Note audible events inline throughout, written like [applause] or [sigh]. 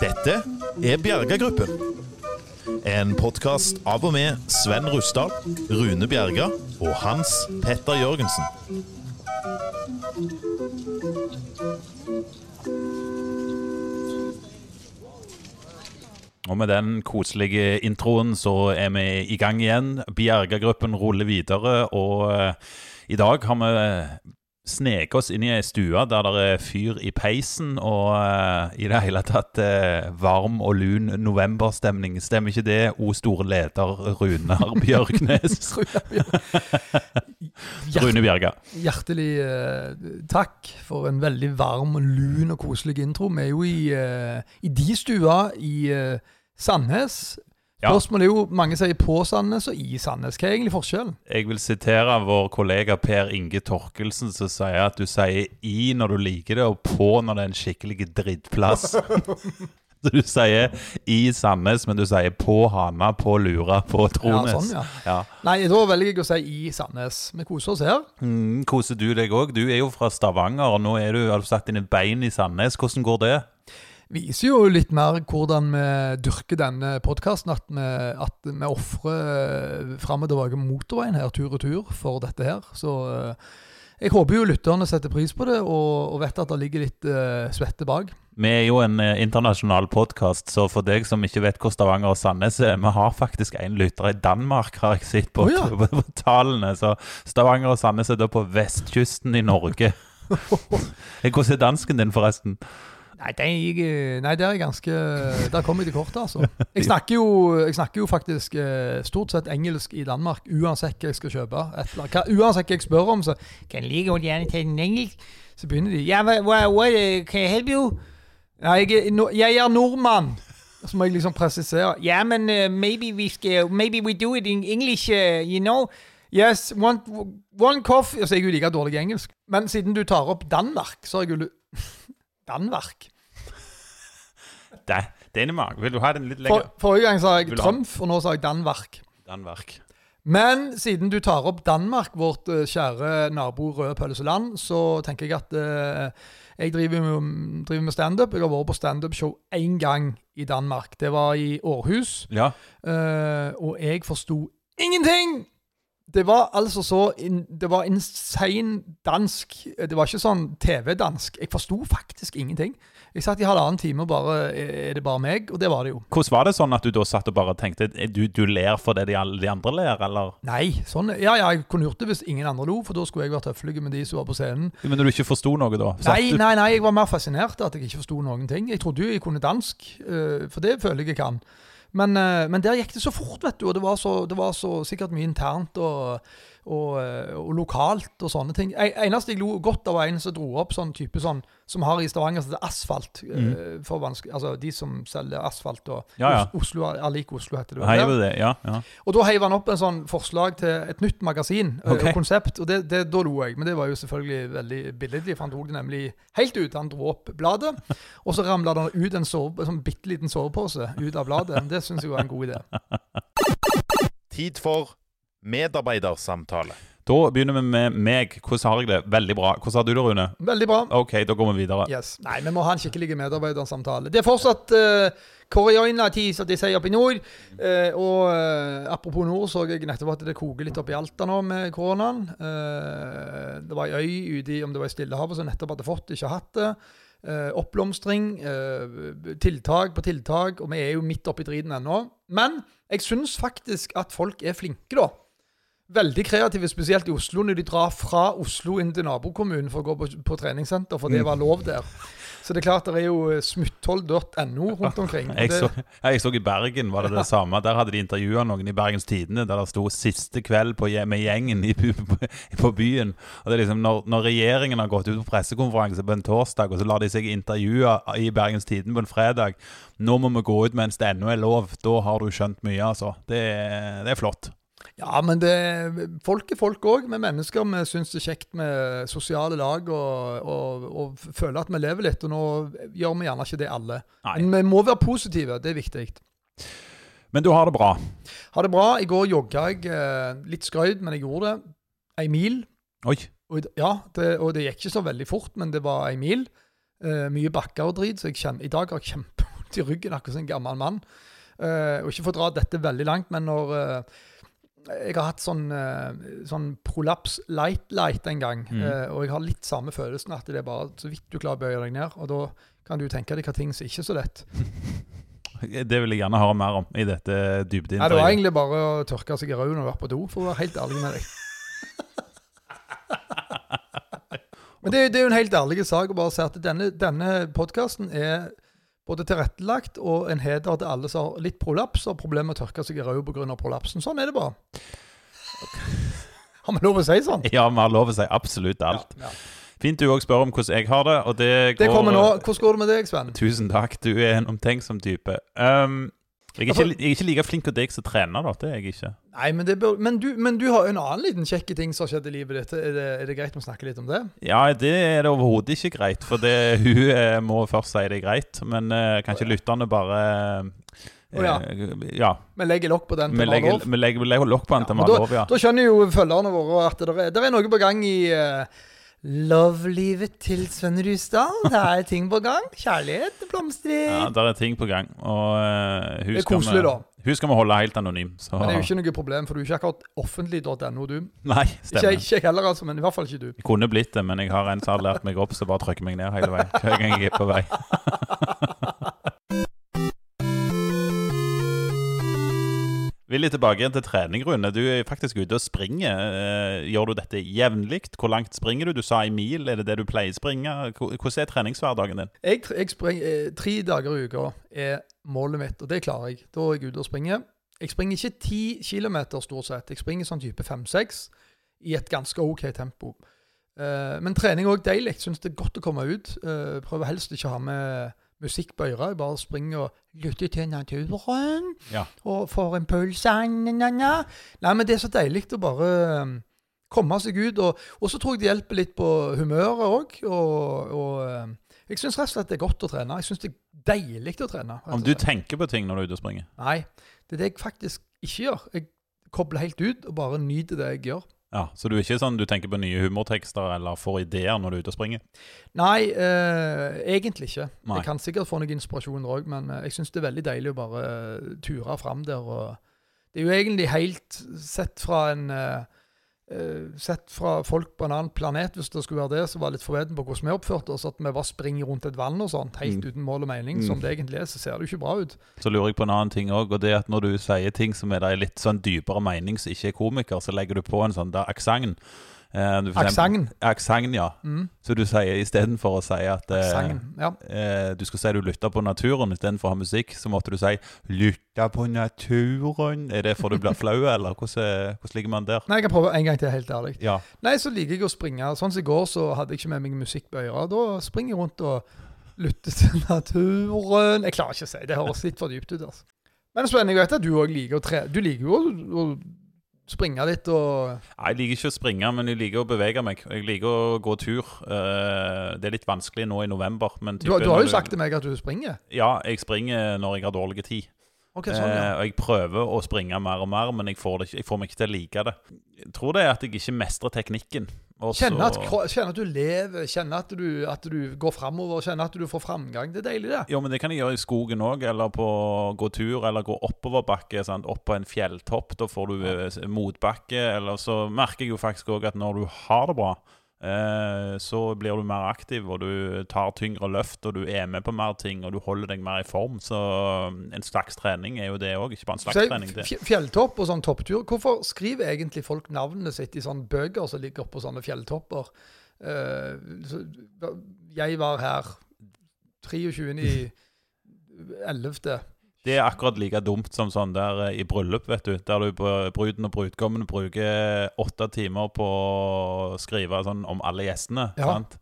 Dette er Bjerga-gruppen. En podkast av og med Sven Rustad, Rune Bjerga og Hans Petter Jørgensen. Og med den koselige introen så er vi i gang igjen. Bjerga-gruppen ruller videre, og eh, i dag har vi sneket oss inn i ei stue der det er fyr i peisen, og uh, i det hele tatt uh, varm og lun novemberstemning. Stemmer ikke det, o store leder Runar [laughs] Bjørknes? [laughs] Rune Bjerga. Hjertelig uh, takk for en veldig varm, og lun og koselig intro. Vi er jo i, i de stua i Sandnes. Ja. Spørsmålet er jo mange sier på Sandnes og i Sandnes. Hva er egentlig forskjellen? Jeg vil sitere vår kollega Per Inge Torkelsen, som sier at du sier i når du liker det, og på når det er en skikkelig drittplass. [laughs] Så du sier i Sandnes, men du sier på Hana, på Lura, på Trones. Ja, sånn, ja. Ja. Nei, da velger jeg å si i Sandnes. Vi koser oss her. Mm, koser du deg òg? Du er jo fra Stavanger, og nå er du, har du satt dine bein i Sandnes. Hvordan går det? Viser jo litt mer hvordan vi dyrker denne podkasten. At vi, at vi ofrer fram og tilbake motorveien her, tur og tur, for dette her. Så eh, jeg håper jo lytterne setter pris på det, og, og vet at det ligger litt uh, svette bak. Vi er jo en eh, internasjonal podkast, så for deg som ikke vet hvor Stavanger og Sandnes er Vi har faktisk en lytter i Danmark, har jeg sett på, oh, ja. [laughs] på, på tallene. Så Stavanger og Sandnes er da på vestkysten i Norge. [laughs] Hvordan er dansken din, forresten? Nei, det er, jeg, nei, det er jeg ganske Der kom jeg til kortet, altså. [laughs] Jeg snakker jo, jeg snakker jo faktisk eh, stort sett engelsk i Danmark, uansett hva jeg skal kjøpe. Et, hva, uansett hva jeg spør om, så Kan like godt gjerne ta den engelsk. Så begynner de Ja, hva, hva, kan? Nei, jeg, hjelpe deg? jeg er nordmann. Så må jeg liksom presisere. Ja, men uh, maybe we skal Maybe we do it in English, uh, you know? Yes, one, one coffee Så jeg er jo like dårlig i engelsk. Men siden du tar opp Danmark, så har jeg jo [laughs] Danmark. Det, Danmark. Vil du ha den litt For, lenger? forrige gang sa jeg Trumf, og nå sa jeg Danmark. Danmark. Men siden du tar opp Danmark, vårt eh, kjære nabo røde pølseland, så tenker jeg at eh, jeg driver med, driver med standup. Jeg har vært på standup-show én gang i Danmark. Det var i Århus. Ja. eh, og jeg forsto ingenting! Det var altså så in, Det var insane dansk. Det var ikke sånn TV-dansk. Jeg forsto faktisk ingenting. Jeg satt i halvannen time og bare Er det bare meg? Og det var det jo. Hvordan var det sånn at du da satt og bare tenkte du, du ler fordi de, de andre ler, eller? Nei, sånn Ja, ja, jeg kunne gjort det hvis ingen andre lo, for da skulle jeg vært høflig med de som var på scenen. Men når du ikke forsto noe, da? Nei, nei, nei, jeg var mer fascinert at jeg ikke forsto noen ting. Jeg trodde jo jeg kunne dansk, eh, for det føler jeg jeg kan. Men, eh, men der gikk det så fort, vet du, og det var så, det var så sikkert mye internt og, og, eh, og lokalt og sånne ting. Eneste jeg lo godt av, var en som dro opp sånn type sånn som har i Stavanger, som heter asfalt. eh, for altså de som selger asfalt og Mm. Ja, ja. Oslo, Alik Oslo heter det. vel. Ja. det? Ja, ja. Og da heiv han opp en sånn forslag til et nytt magasin okay. Og konsept, og det, det, da lo jeg. Men det var jo selvfølgelig veldig billedlig, for han tok det nemlig helt ut. Han dro opp bladet, og så ramla det ut en, sove, en sånn bitte liten sovepose ut av bladet. Det syns jeg var en god idé. Tid for medarbeidersamtale. Da begynner vi med meg. Hvordan har jeg det? Veldig bra. Hvordan har du det, Rune? Veldig bra. OK, da går vi videre. Yes. Nei, vi må ha en skikkelig medarbeidersamtale. Det er fortsatt uh, Koreaina-tid, som de sier oppe i nord. Uh, og uh, apropos nord, så jeg nettopp at det koker litt opp i Alta nå med koronaen. Uh, det var ei øy ute i om det var i Stillehavet som nettopp hadde fått, ikke hatt det. Eh, oppblomstring, eh, tiltak på tiltak, og vi er jo midt oppi driten ennå. Men jeg syns faktisk at folk er flinke, da. Veldig kreative, spesielt i Oslo, når de drar fra Oslo inn til nabokommunen for å gå på, på treningssenter, for det var lov der. Så det er klart det er jo eh, smutthold.no rundt omkring. Jeg så, jeg så i Bergen var det det [laughs] samme. Der hadde de intervjua noen i Bergens Tidende der det sto 'siste kveld på, med gjengen' i, [laughs] på, på byen. Og det er liksom når, når regjeringen har gått ut på pressekonferanse på en torsdag, og så lar de seg intervjue i Bergens Tidende på en fredag 'Nå må vi gå ut mens det ennå er lov'. Da har du skjønt mye, altså. Det, det er flott. Ja, men det, folk er folk òg. Vi mennesker vi syns det er kjekt med sosiale lag og, og, og føler at vi lever litt. Og nå gjør vi gjerne ikke det alle. Nei. Men vi må være positive. Det er viktig. Men du har det bra. Har det bra. I går jogga jeg. eh, Litt skrøyd, men jeg gjorde det. Ei mil. Oi. Og, ja, det, og det gikk ikke så veldig fort, men det var ei mil. Uh, mye bakker og drit, så jeg kjenner, i dag har jeg kjempevondt i ryggen, akkurat som en gammel mann. Uh, og ikke for å dra dette veldig langt, men når eh, jeg har hatt sånn, eh, sånn prolaps light light en gang, Mm. eh, og jeg har litt samme følelsen at det er bare så vidt du klarer å bøye deg ned. Og da kan du tenke deg hva ting som ikke er så lett. [laughs] Det vil jeg gjerne høre mer om i dette Nei, det var egentlig bare å tørke seg i røven og være på do, for å være helt ærlig med deg. [laughs] Men det, det er jo en helt ærlig sak å bare si at denne, denne podkasten er både tilrettelagt og en heder til alle som har litt prolaps og problemer med å tørke seg i røven pga. prolapsen. Sånn er det bare. Har vi lov å si sånn? Ja, vi har lov å si absolutt alt. Ja. Fint du òg spør om hvordan jeg har det, og det går Det kommer nå. Hvordan går det med deg, Sven? Tusen takk, du er en omtenksom type. Um, jeg, er Altså- ikke, jeg er ikke like flink som deg som trener, da. Det er jeg ikke. Nei, men, det bør, men, du, men du har en annen liten kjekke ting som har skjedd i livet ditt. Er det, er det greit å snakke litt om det? Ja, det er det overhodet ikke greit, for det, [laughs] hun eh, må først si det er greit. Men uh, kanskje lytterne bare uh, Å, ja. ja. Vi legger lokk på den til vi har legger, lov. vi legger, legger lokk på den Ja, til men ja. Da skjønner jo følgerne våre at det det er noe på gang i uh, love-livet til Sven Rustad. Det er ting på gang. Kjærlighet blomstrer. Ja, det er ting på gang. Og uh, hun, Det er koselig, da. hun skal vi holde helt anonym. Så. Men det er jo ikke noe problem, for du er ikke akkurat offentlig.no, du. Nei, Ikke, stemmer. ikke jeg heller, altså, men i hvert fall ikke du. Jeg kunne blitt det, men jeg har en som har lært meg opp, så bare trykker meg ned hele veien. Hver gang jeg er på vei. [laughs] litt tilbake til trening, Rune. Du er faktisk ute og springer. Eh, Gjør du dette jevnlig? Hvor langt springer du? Du sa i mil. Er det det du pleier å springe? Hvordan er treningshverdagen din? Jeg, jeg springer eh, tre dager i uka er målet mitt, og det klarer jeg. Da er jeg ute og springer. Jeg springer ikke ti kilometer stort sett. Jeg springer sånn type fem-seks i et ganske OK tempo. Eh, men trening er òg deilig. Syns det er godt å komme ut. Prøver helst ikke å ha med musikk på øret. Bare springer og lytter til naturen. Ja. Og får na. Nei, men det er så deilig å bare eh, komme seg ut. Og, og så tror jeg det hjelper litt på humøret òg. Og, og eh, jeg syns rett og slett det er godt å trene. Jeg syns det er deilig å trene. Om du tenker på ting når du er ute og springer? Nei, det er det jeg faktisk ikke gjør. Jeg kobler helt ut og bare nyter det jeg gjør. Ja, Så du er ikke sånn du tenker på nye humortekster eller får ideer når du er ute og springer? Nei, eh, egentlig ikke. Nei. Jeg kan sikkert få noe inspirasjon òg, men eh, jeg syns det er veldig deilig å bare eh, ture fram der. og Det er jo egentlig helt sett fra en eh, Sett fra folk på en annen planet, hvis det skulle være det, som var litt forveden på hvordan vi oppførte oss, at vi bare springer rundt et vann og sånt, helt Mm. uten mål og mening, Mm. som det egentlig er, så ser det jo ikke bra ut. Så lurer jeg på en annen ting òg, og det er at når du sier ting som er der litt sånn dypere mening som ikke er komiker, så legger du på en sånn der aksent. Eh, du Aksenten. Aksent, ja. Mm. Så du sier istedenfor å si at eh, Aksangen. Ja. eh, du skal si du lytter på naturen istedenfor å ha musikk, så måtte du si 'lytte på naturen'. Er det for du blir flau, [laughs] eller hvordan, er- hvordan ligger man der? Nei, jeg kan prøve en gang til, helt ærlig. Ja. Nei, så liker jeg å springe. Sånn som i går, så hadde jeg ikke med meg musikk på øret. Da springer jeg rundt og lytter til naturen. Jeg klarer ikke å si det. høres litt for dypt ut. altså. Men Sven, jeg vet at du òg liker å tre... Du liker jo å springe litt og Nei, Jeg liker ikke å springe, men jeg liker å bevege meg. Jeg liker å gå tur. Eh, det er litt vanskelig nå i november. Men Du, har- du har jo sagt til meg at du springer. Ja, jeg springer når jeg har dårlig tid. Okay, sånn, ja. Eh, og jeg prøver å springe mer og mer, men jeg får, det ikke, jeg får meg ikke til å like det. Jeg tror det er at jeg ikke mestrer teknikken. Og så- Kjenne at, kjenne at du lever, kjenne at du, at du går framover, kjenne at du får framgang. Det er deilig, det. Jo, men det kan jeg gjøre i skogen òg, eller på gå tur, eller gå oppoverbakke. Sant? Opp på en fjelltopp. Da får du eh, motbakke. Eller så merker jeg jo faktisk òg at når du har det bra, så blir du mer aktiv, og du tar tyngre løft, og du er med på mer ting, og du holder deg mer i form. Så um, en slags trening er jo det òg, ikke bare en slags Så trening. det. Fjelltopp og sånn topptur. Hvorfor skriver egentlig folk navnet sitt i sånne bøker som ligger oppå sånne fjelltopper? Eh, så, jeg var her 23. i 11. Det er akkurat like dumt som sånn der eh, i bryllup, vet du. Der du br- bruden og brudgommen bruker åtte timer på å skrive sånn om alle gjestene. Ja. Sant?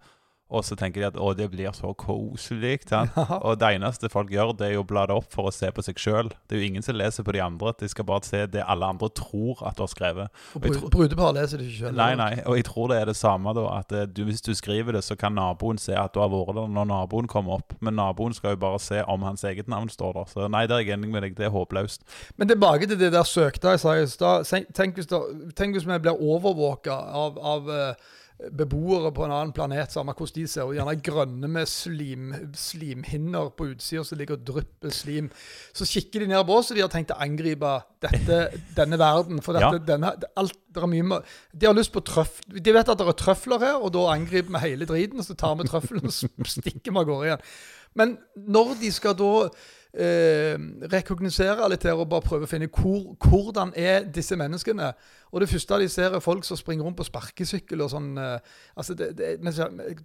Og så tenker de at å, det blir så koselig. [laughs] Og det eneste folk gjør, det er jo å bla det opp for å se på seg sjøl. Det er jo ingen som leser på de andre. De skal bare se det alle andre tror at du har skrevet. Og og brudepar leser det ikke selv. Nei, nei, og jeg tror det er det samme, da. At eh, du, hvis du skriver det, så kan naboen se at du har vært der når naboen kommer opp. Men naboen skal jo bare se om hans eget navn står der. Så nei, der er jeg enig med deg. Det er håpløst. Men tilbake til det der søkte jeg sa i stad. Tenk, hvis vi blir overvåka av, av eh, beboere på en annen planet, samme hvordan de ser og Gjerne grønne med slim, slimhinner på utsida som ligger og drypper slim. Så kikker de ned på oss, og de har tenkt å angripe dette, denne verden. For dette, Ja. denne, alt, det er mye, de har lyst på trøff... De vet at det er trøfler her, og da angriper vi hele driten. og Så tar vi trøflene og stikker vi av gårde igjen. Men når de skal da eh, rekognosere litt her og bare prøve å finne hvor, hvordan er disse menneskene Og det første de ser, er folk som springer rundt på sparkesykkel og sånn. eh, altså det, det, men,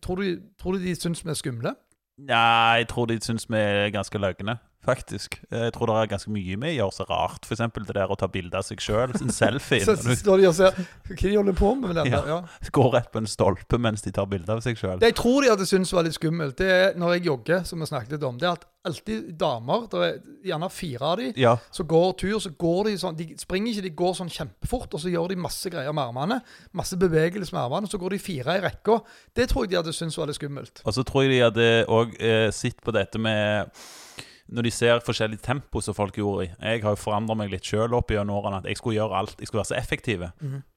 tror, du, tror du de syns vi er skumle? Nei, jeg tror de syns vi er ganske løgne, faktisk. Jeg tror det er ganske mye vi gjør så rart. F.eks. det der å ta bilde av seg sjøl, en selfie. [laughs] Så, så står de og ser hva de holder på med. med den Ja. der, ja. går rett på en stolpe mens de tar bilde av seg sjøl. Det jeg tror de hadde syntes var litt skummelt, det er når jeg jogger, som vi snakket litt om, det er at alltid damer, det er gjerne fire av de, Ja. så går tur, så går de sånn De springer ikke, de går sånn kjempefort, og så gjør de masse greier med armene. Masse bevegelse med armene, så går de fire i rekka. Det tror jeg de hadde syntes var litt skummelt. Og så tror jeg de hadde òg eh, sett på dette med Når de ser forskjellig tempo som folk gjorde i. Jeg har jo forandra meg litt sjøl opp gjennom årene. At jeg skulle gjøre alt. Jeg skulle være så effektiv.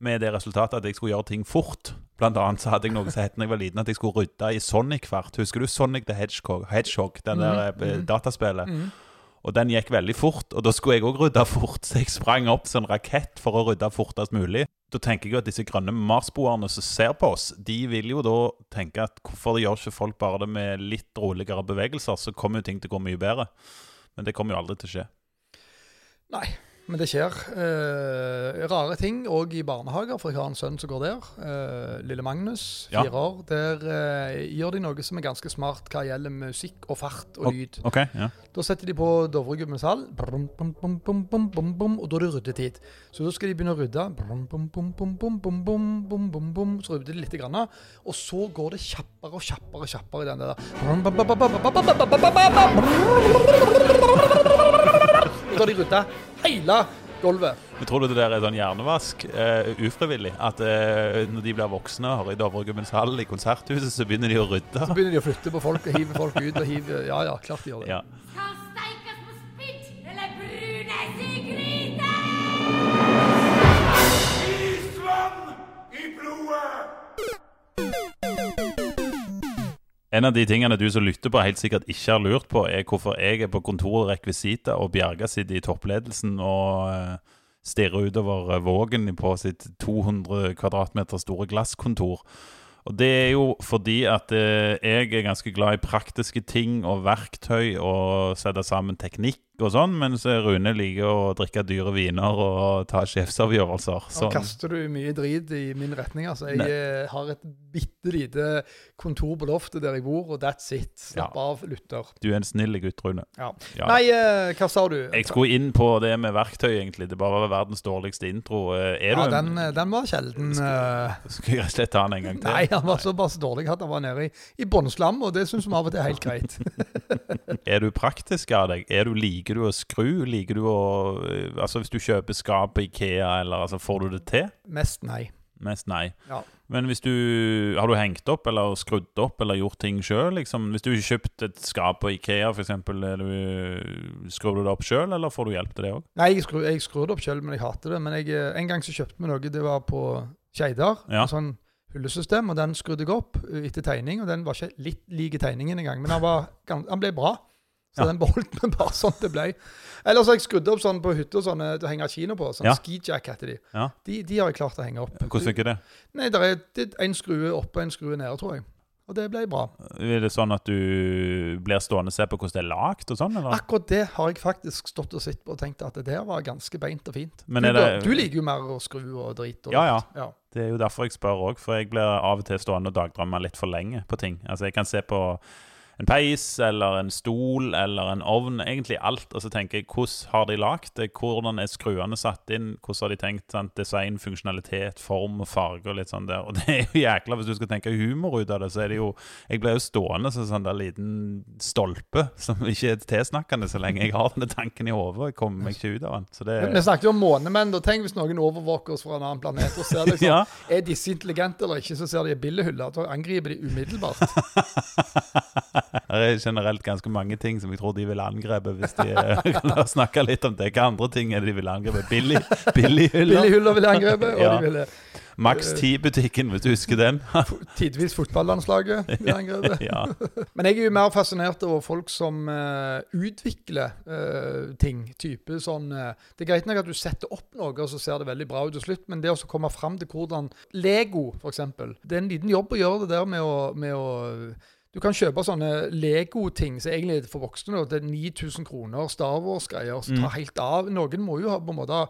Med det resultatet at jeg skulle gjøre ting fort. Blant annet så hadde jeg noe som het da jeg var liten, at jeg skulle rydde i Sonic-kvart. Husker du Sonic the Hedgehog? Hedgehog den der eh, dataspillet? Og den gikk veldig fort, og da skulle jeg òg rydde fort. Så jeg sprang opp som en rakett for å rydde fortest mulig. Da tenker jeg jo at disse grønne marsboerne som ser på oss, de vil jo da tenke at hvorfor gjør ikke folk bare det med litt roligere bevegelser, så kommer jo ting til å gå mye bedre. Men det kommer jo aldri til å skje. Nei, men det skjer eh, rare ting òg i barnehager, for jeg har en sønn som går der. Eh, lille Magnus, fire ja. år. Der eh, gjør de noe som er ganske smart hva gjelder musikk og fart og lyd. Okay, ja. Da setter de på Dovregubbens hall, og da er det ryddetid. Så da skal de begynne å rydde. Så rydder de litt, grann, og så går det kjappere og kjappere og kjappere i den der. Da har de rydda hele gulvet. Men tror du det der er sånn hjernevask, uh, ufrivillig? At uh, når de blir voksne og har i Dovregubbens hall i konserthuset, så begynner de å rydde? Så begynner de å flytte på folk og hive folk ut. og hive, Ja, ja, klart de gjør det. Ja. En av de tingene du som lytter på helt sikkert ikke har lurt på, er hvorfor jeg er på kontoret Rekvisita og Bjerga sitter i toppledelsen og eh, stirrer utover eh, Vågen på sitt 200 kvadratmeter store glasskontor. Og det er jo fordi at eh, jeg er ganske glad i praktiske ting og verktøy og sette sammen teknikk og sånn, mens Rune liker å drikke dyre viner og ta sjefsavgjørelser. Nå Sånn. kaster du mye drit i min retning. altså. Jeg Nei. eh, har et bitte lite kontor på loftet der jeg bor, og that's it. Slapp Ja. av, lytter. Du er en snill gutt, Rune. Ja. Ja. Nei, uh, hva sa du? Jeg skulle inn på det med verktøy, egentlig. Det bare var verdens dårligste intro. Eh, Er ja, den, den var sjelden. Skulle, Skal jeg rett og slett ta den en gang til? Nei, han var såpass dårlig at han var nede i, i bunnslam, og det syns vi av og til er helt greit. [laughs] [laughs] Er du praktisk av deg? Er du, liker du å skru? Liker du å eh, Altså, hvis du kjøper skap på Ikea, eller altså, får du det til? Mest nei. Mest nei. Ja. Men hvis du Har du hengt opp, eller skrudd opp, eller gjort ting sjøl, liksom? Hvis du har kjøpt et skap på Ikea, er skrur du det opp sjøl, eller får du hjelp til det òg? Nei, jeg, skru, jeg skrur det opp sjøl, men jeg hater det. Men jeg, eh, en gang så kjøpte vi noe, det var på Skeidar. Ja. Sånn hullesystem, og den skrudde jeg opp eh, etter tegning. Og den var ikke litt lik tegningen engang, men han, var, han ble bra. Så Ja. den beholdt vi bare sånn det ble. Ellers har jeg skrudd opp sånn på hytta sånn, til å henge kino på. Sånn Ja. skijack heter de. Ja. de. De har jeg klart å henge opp. Hvordan funker det? Nei, der er det er en skrue oppe og en skrue nede, tror jeg. Og det ble bra. Er det sånn at du blir stående og se på hvordan det er lagd sånn, eller? Akkurat det har jeg faktisk stått og sett på og tenkt at det der var ganske beint og fint. Men du, det- du liker jo mer å skru og drit. Og Ja, ja. ja. Det er jo derfor jeg spør òg, for jeg blir av og til stående og dagdrømme litt for lenge på ting. Altså Jeg kan se på en peis eller en stol eller en ovn, egentlig alt, og så tenker jeg hvordan har de lagd det? Hvordan er skruene satt inn? Hvordan har de tenkt sant? design, funksjonalitet, form og farge og litt sånn der. Og [laughs] det er jo jækla, hvis du skal tenke humor ut av det, så er det jo Jeg blir jo stående som sånn der liten stolpe som ikke er tilsnakkende så lenge jeg har denne tanken i hodet. Jeg kommer meg ikke ut av den. Så det Vi snakket jo om månemenn. og Tenk hvis noen overvåker oss fra en annen planet og ser liksom, [laughs] Ja. er disse intelligente eller ikke, så ser de en bildehylle. Da angriper de umiddelbart. [laughs] [laughs] Det er generelt ganske mange ting som jeg tror de ville angrepet hvis de eh, [laughs] La oss snakke litt om det. Hva andre ting er det de ville angrepet? Billig, [laughs] billighyller? Billighyller ville angrepet, og Ja. de ville Max 10-butikken, hvis du husker den? tidvis fotballandslaget ville angrepet. ja. Men jeg er jo mer fascinert over folk som uh, utvikler uh, ting. Type sånn Uh, Det er greit nok at du setter opp noe, og så ser det veldig bra ut til slutt, men det å komme fram til hvordan Lego, f.eks. Det er en liten jobb å gjøre det der med å, med å du kan kjøpe sånne Lego-ting som egentlig er for voksne. Det er 9000 kroner Star Wars-greier som tar helt av. Noen må jo ha på en måte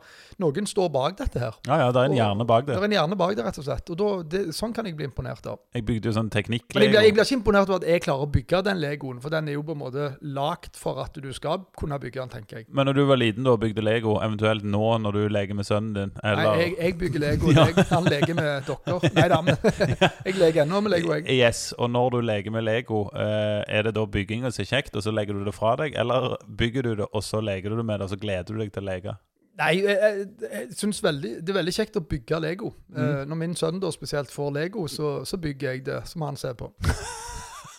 Noen står bak dette her. ja, ja, det er en hjerne bak Det det. er en hjerne bak det, rett og slett. Og da, det, Sånn kan jeg bli imponert av. Jeg bygde jo sånn Men jeg jeg blir ikke imponert over at jeg klarer å bygge den Legoen, for den er jo på en måte lagd for at du skal kunne bygge den, tenker jeg. Men når du var liten da og bygde Lego, eventuelt nå når du leker med sønnen din, eller Nei, jeg, jeg bygger Lego. [laughs] Ja. Jeg, han leker med dokker. Nei da, [laughs] [laughs] jeg leker ennå med Lego, jeg. Yes, og når du leker med Lego, eh, er det da bygginga som er kjekt, og så legger du det fra deg? Eller bygger du det, og så leker du det med det, og så gleder du deg til å leke? Nei, jeg, jeg, jeg synes veldig, det er veldig kjekt å bygge Lego. Eh, når min sønn da spesielt får Lego, så, så bygger jeg det, som han ser på. [laughs]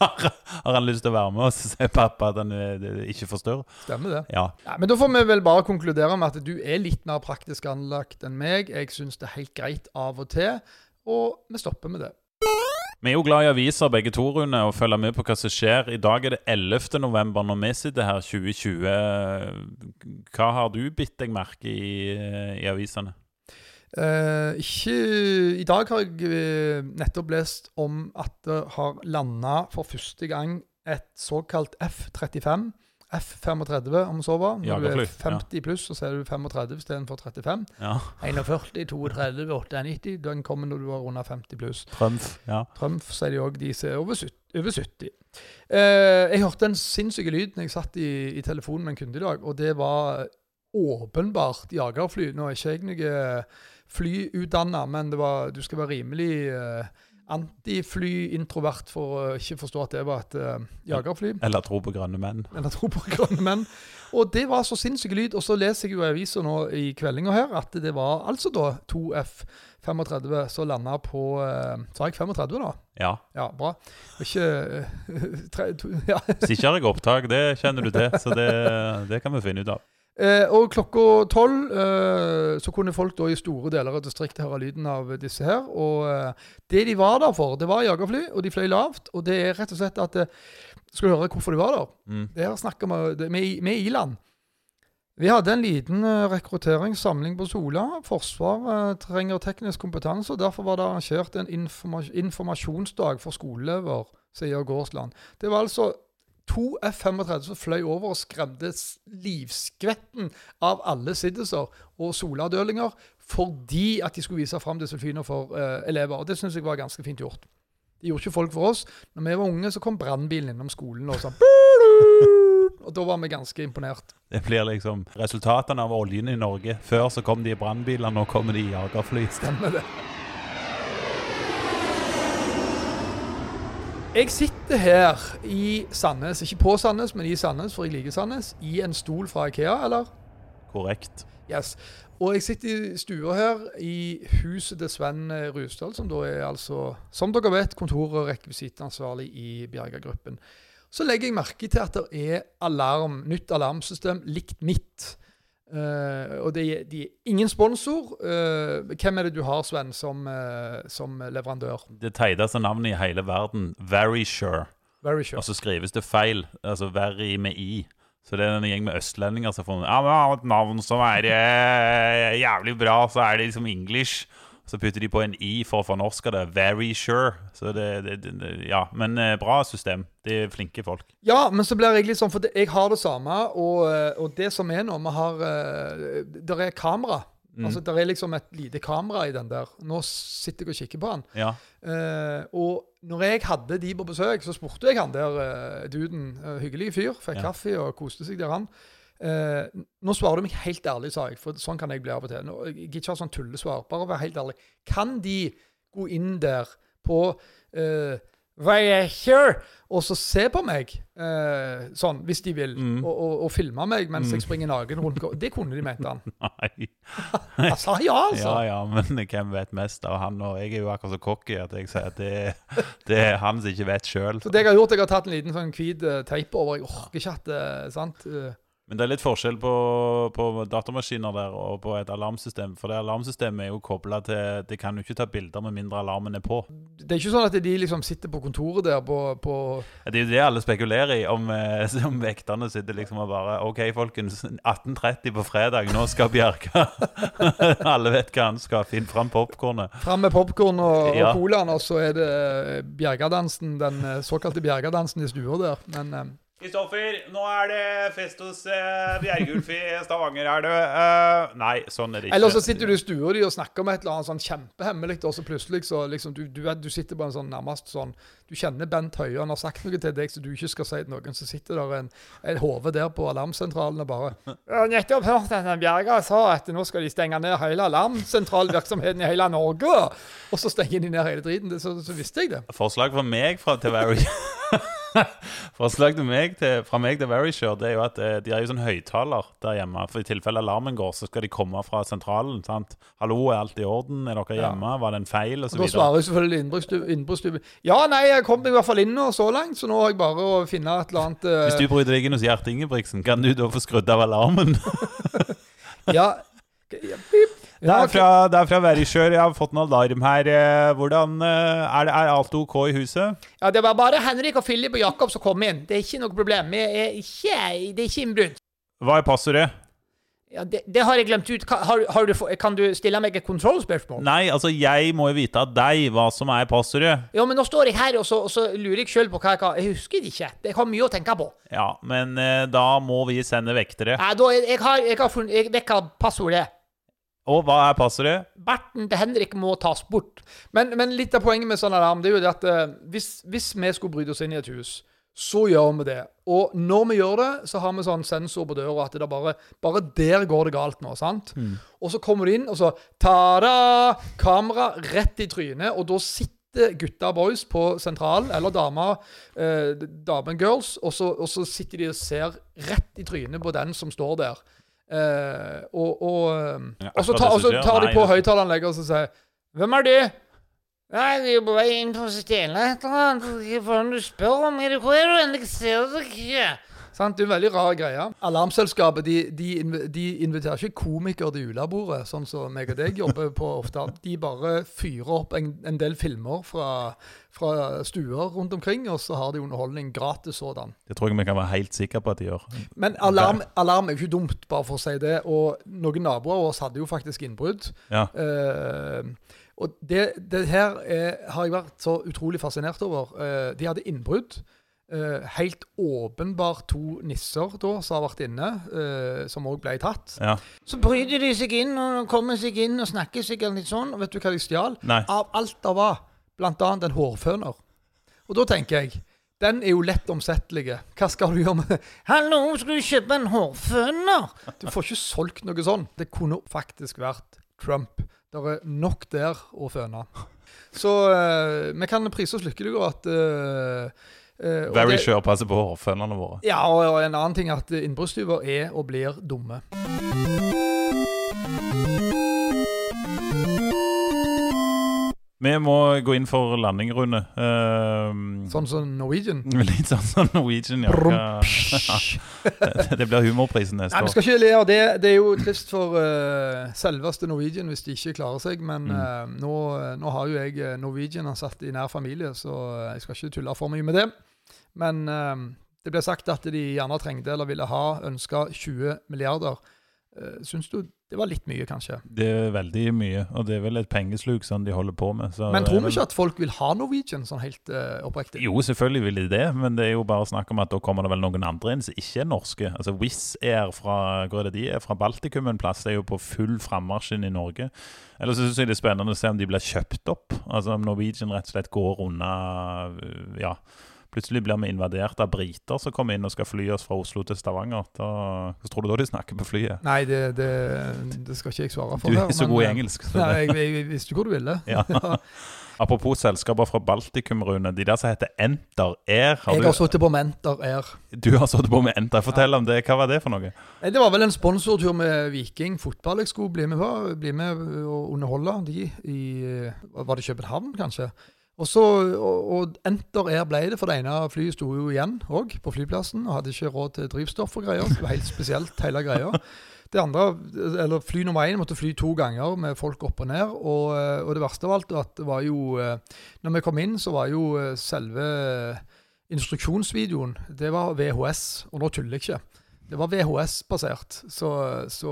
Har han lyst til å være med, og se sier pappa at han eh, ikke forstyrrer? Stemmer det. Ja. Ja, men da får vi vel bare konkludere med at du er litt mer praktisk anlagt enn meg. Jeg syns det er helt greit av og til, og vi stopper med det. Vi er jo glad i aviser begge to, Rune, og følger med på hva som skjer. I dag er det 11. november når vi sitter her 2020. Hva har du bitt deg merke i, eh, i avisene? Eh, ikke I dag har jeg eh, nettopp lest om at det har landa for første gang et såkalt F-35. F-35, om så var. Når du er 50 pluss, så ser du 35 istedenfor 35. Ja. 41, 32, 98. Den kommer når du er under 50 pluss. Trumf. Ja. Trumf sier de òg, de som er over 70. Over 70. Eh, jeg hørte en sinnssyk lyd når jeg satt i, i telefonen med en kunde i dag, og det var åpenbart jagerfly. Nå er ikke jeg noe flyutdanna, men det var, du skal være rimelig eh, antifly-introvert for å ikke forstå at det var et uh, jagerfly. Eller tro på grønne menn. Eller tro på grønne menn. Og det var så sinnssyk lyd. Og så leser jeg jo i avisa nå i kveldinga her at det var altså da 2 F-35 som landa på eh, Sa jeg 35, da? Ja. Ja, bra. Ikke uh, [laughs] tre, to, ja. Hvis ikke har jeg opptak, det kjenner du til, så det, det kan vi finne ut av. Eh, og klokka tolv eh, så kunne folk da i store deler av distriktet høre lyden av disse her. Og eh, det de var der for, det var jagerfly, og de fløy lavt. Og det er rett og slett at eh, Skal du høre hvorfor de var der? Mm. Det her snakker vi med, Iland. Vi hadde en liten eh, rekrutteringssamling på Sola. Forsvaret trenger teknisk kompetanse, og derfor var det arrangert en informa informasjonsdag for skoleelever, sier Gårdsland. Det var altså to F-35 som fløy over og skremte livskvetten av alle siddiser og soladølinger fordi at de skulle vise fram flyene for uh, elever. Og Det syns jeg var ganske fint gjort. Det gjorde ikke folk for oss. Når vi var unge, så kom brannbilen innom skolen og sånn [laughs] Og da var vi ganske imponert. Det blir liksom resultatene av oljen i Norge. Før så kom de i brannbiler, nå kommer de i jagerfly. Stemmer det. Jeg sitter her i Sandnes, ikke på Sandnes, men i Sandnes, for jeg liker Sandnes, i en stol fra Ikea, eller? Korrekt. Yes. Og jeg sitter i stua her i huset til Sven Rusdal, som da er altså, som dere vet, kontor- og rekvisitansvarlig i Bjerga-gruppen. Så legger jeg merke til at det er alarm, nytt alarmsystem likt mitt. Eh, og det er, de er ingen sponsor. Uh, hvem er det du har, Sven, som, uh, som leverandør? Det teiteste navnet i hele verden, Very Sure. Very sure. Og så skrives det feil. Altså very med i. Så det er en gjeng med østlendinger som har funnet Ja, men har et navn som er jævlig bra, så er det liksom English. Så putter de på en i for å fornorske det. Very sure. Så det, det, det Ja, men eh, bra system. De er flinke folk. Ja, men så blir jeg litt sånn, for jeg har det samme, og, eh, og det som er nå, vi har eh, Der er kamera. Altså, Der er liksom et lite kamera i den der. Nå sitter jeg og kikker på den. Ja. Uh, og når jeg hadde de på besøk, så spurte jeg han der uh, duden. Uh, hyggelig fyr. Fikk Ja. kaffe og koste seg der, han. Eh, nå svarer du meg helt ærlig, sa jeg, for sånn kan jeg bli av og til. Nå, jeg gidder ikke ha sånn tullesvar. Bare vær helt ærlig. Kan de gå inn der på eh, Vacher, og så se på meg, eh, sånn, hvis de vil, Mm. og, og, og filme meg mens jeg springer naken rundt. Det kunne de, mente han. [laughs] Nei. [laughs] Han sa ja, altså. Ja, ja, men hvem vet mest av han? Og jeg er jo akkurat så cocky at jeg sier at det, det er han som ikke vet sjøl. Så det jeg har gjort, jeg har tatt en liten sånn hvit eh, teip over. Jeg orker ikke at det sant? Eh, Men det er litt forskjell på, på datamaskiner der og på et alarmsystem. For det alarmsystemet er jo kobla til De kan jo ikke ta bilder med mindre alarmen er på. Det er ikke sånn at de liksom sitter på kontoret der på, på Det er jo det alle spekulerer i, om, eh, [laughs] om vekterne sitter liksom og bare OK, folkens. 18.30 på fredag, nå skal Bjerke [laughs] Alle vet hva han skal. Finn fram popkornet. Fram med popkorn og, Ja. og colaen, og så er det eh, Bjergadansen, den eh, såkalte Bjergadansen i stua der. Men Kristoffer, nå er det fest hos uh, Bjergulf i Stavanger, er det? Uh, nei, sånn er det ikke. Eller så sitter du i stua di og snakker med et eller annet sånn kjempehemmelig, og så plutselig så liksom du, du, du sitter på en sånn nærmest sånn Du kjenner Bent Høie, han har sagt noe til deg som du ikke skal si til noen. Så sitter der en, en hode der på alarmsentralen og bare nettopp hørt at Bjerga sa at nå skal de stenge ned hele alarmsentralvirksomheten i hele Norge. Og så stenger de ned hele driten. Så, så visste jeg det. Forslag fra meg fra, til Very [laughs] [laughs] Forslag meg til, fra meg til Verisure Det er jo at eh, de har jo sånn høyttaler der hjemme. For i tilfelle alarmen går, så skal de komme fra sentralen. sant? 'Hallo, er alt i orden? Er dere hjemme? Var det en feil?' Og så Og da videre. svarer jo selvfølgelig innbruddstyv- ja, nei, jeg kom i hvert fall inn nå så langt, så nå har jeg bare å finne et eller annet uh... Hvis du bryter deg inn hos Gjert Ingebrigtsen, kan du da få skrudd av alarmen? [laughs] Ja, [laughs] ja, pip. Det er fra, det er fra Verisure. Jeg har fått en alarm her. Eh, Hvordan eh, Er, det, er alt OK i huset? ja, det var bare Henrik og Philip og Jakob som kom inn. Det er ikke noe problem. Vi er ikke, det er ikke innbrudd. Hva er passordet? Ja, det, det har jeg glemt ut. Kan, har, har du, kan du stille meg et kontrollspørsmål? Nei, altså, jeg må jo vite av deg hva som er passordet. Ja, men nå står jeg her, og så, og så lurer jeg sjøl på hva jeg kan Jeg husker det ikke. Jeg har mye å tenke på. Ja, men eh, da må vi sende vektere. Ja, da, jeg, jeg har, jeg har funnet Jeg vet passordet. Og hva er passordet? Berten til Henrik må tas bort. Men, men litt av poenget med sånn alarm det er jo det at eh, hvis, hvis vi skulle bryte oss inn i et hus, så gjør vi det. Og når vi gjør det, så har vi sånn sensor på døra at det er bare, bare der går det galt nå. sant? Og så kommer du inn, og så ta-da! Kamera rett i trynet, og da sitter gutta boys på sentralen, eller damer, eh, damen girls, og så, og så sitter de og ser rett i trynet på den som står der. Eh, og, og, eh, Ja, og så, akkurat ta, det og så tar de på høyttaleranlegget og så sier 'Hvem er du?' Nei, vi er på vei inn for å stjele et eller annet. Hva er det du spør om? Er det hvor er du endelig Jeg ser ikke. Sant? Det er en veldig rar greie. Alarmselskapet de, de, de inviterer ikke komikere til julebordet, sånn som meg og deg jobber på ofte. De bare fyrer opp en, en del filmer fra, fra stuer rundt omkring, og så har de underholdning gratis sådan. Det tror jeg vi kan være helt sikre på at de gjør. Men alarm, alarm er jo ikke dumt, bare for å si det. Og noen naboer av oss hadde jo faktisk innbrudd. Ja. Eh, og det, det her er, har jeg vært så utrolig fascinert over. Eh, de hadde innbrudd. Eh, helt åpenbart to nisser da, som har vært inne, uh, som òg ble tatt. Ja. Så bryter de seg inn og kommer seg inn og snakker seg litt sånn. Og vet du hva de stjal? Nei. Av alt det var, blant annet en hårføner. Og da tenker jeg den er jo lett omsettelig. Hva skal du gjøre med det? 'Hallo, skal du kjøpe en hårføner?' Du får ikke solgt noe sånn. Det kunne faktisk vært Trump. Det er nok der å føne. Så uh, vi kan prise oss lykkelige over at eh, Very det- sure passer på hårfønene våre. Ja, og og en annen ting er at innbruddstyver er og blir dumme. Vi må gå inn for landing, Rune. Uh, Sånn som Norwegian. [laughs] Litt sånn som Norwegian, ja. Brum, [laughs] det blir humorprisen neste Nei, vi skal ikke le av det. Det er jo trist for uh, selveste Norwegian hvis de ikke klarer seg. Men Mm. uh, nå, nå har jo jeg Norwegian ansatt i nær familie, så jeg skal ikke tulle for mye med det. Men eh, det ble sagt at de gjerne trengte eller ville ha, ønska 20 milliarder. Uh, Syns du det var litt mye, kanskje? Det er veldig mye, og det er vel et pengesluk som de holder på med. så Men tror vi vel- ikke at folk vil ha Norwegian sånn helt eh, oppriktig? Jo, selvfølgelig vil de det, men det er jo bare snakk om at da kommer det vel noen andre inn som ikke er norske. Altså Wizz Air fra hvor er det de er? Fra Baltikum en plass, det er jo på full frammarsj inn i Norge. Eller så syns jeg det er spennende å se om de blir kjøpt opp. Altså om Norwegian rett og slett går unna Ja. Plutselig blir vi invadert av briter som kommer inn og skal fly oss fra Oslo til Stavanger. Da, Hva tror du da de snakker på flyet? Nei, det, det, det skal ikke jeg svare for. Du her, er så men, god i eh, engelsk. så [laughs] Nei, jeg, jeg, jeg visste hvor du ville. [laughs] Ja. Apropos selskaper fra Baltikum, Rune. De der som heter Enter Air. Har Jeg har sittet på med Enter Air. du har sittet på med Enter. Fortell om det. Hva var det for noe? Det var vel en sponsortur med Viking fotball jeg skulle bli med på. Bli med og underholde de i Var det København, kanskje? Og, så, og, og Enter Air ble det, for det ene flyet sto jo igjen òg på flyplassen og hadde ikke råd til drivstoff og greier. Det var helt spesielt, hele greia. Det andre, eller Fly nummer én måtte fly to ganger med folk opp og ned. Og, eh, og det verste av alt at det var jo eh, Når vi kom inn, så var jo eh, selve instruksjonsvideoen det var VHS. Og nå tuller jeg ikke. Det var VHS-basert. Så, så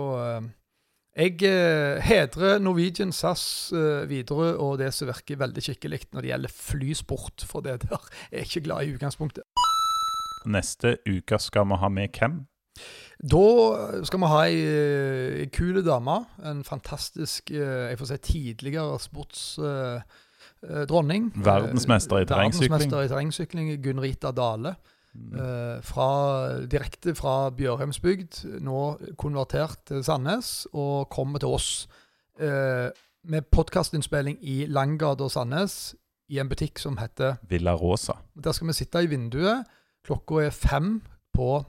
jeg eh, hedrer Norwegian, SAS, eh, Widerøe og det som virker veldig skikkelig når det gjelder flysport. For det der er jeg ikke glad i utgangspunktet. Neste uke skal vi ha med hvem? Da skal vi ha ei, eh, ei kul dame. En fantastisk eh, jeg får si tidligere sportsdronning. Verdensmester i terrengsykling. Verdensmester i terrengsykling, Gunn Rita Dale. Eh, fra, direkte fra Bjørheimsbygd, nå konvertert til Sandnes, og kommer til oss eh, med podkastinnspilling i Langgata Sandnes, i en butikk som heter Villa Rosa. Der skal vi sitte i vinduet. Klokka er fem på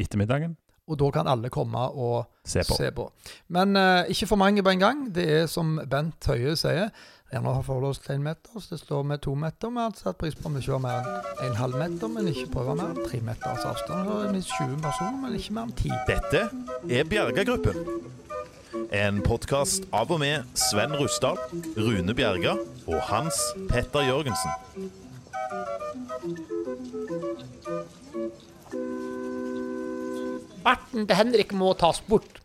Ettermiddagen. og da kan alle komme og Se på. se på. Men eh, ikke for mange på en gang. Det er som Bent Høie sier, gjerne ha oss til en meter, så det slår med to meter. Vi har satt pris på om vi kjører mer enn en halv meter, men ikke prøver mer enn tre meters avstand. Så er vi 20 personer, men ikke mer enn ti. Dette er Bjerga-gruppen. En podkast av og med Sven Rusdal, Rune Bjerga og Hans Petter Jørgensen. Barten til Henrik må tas bort.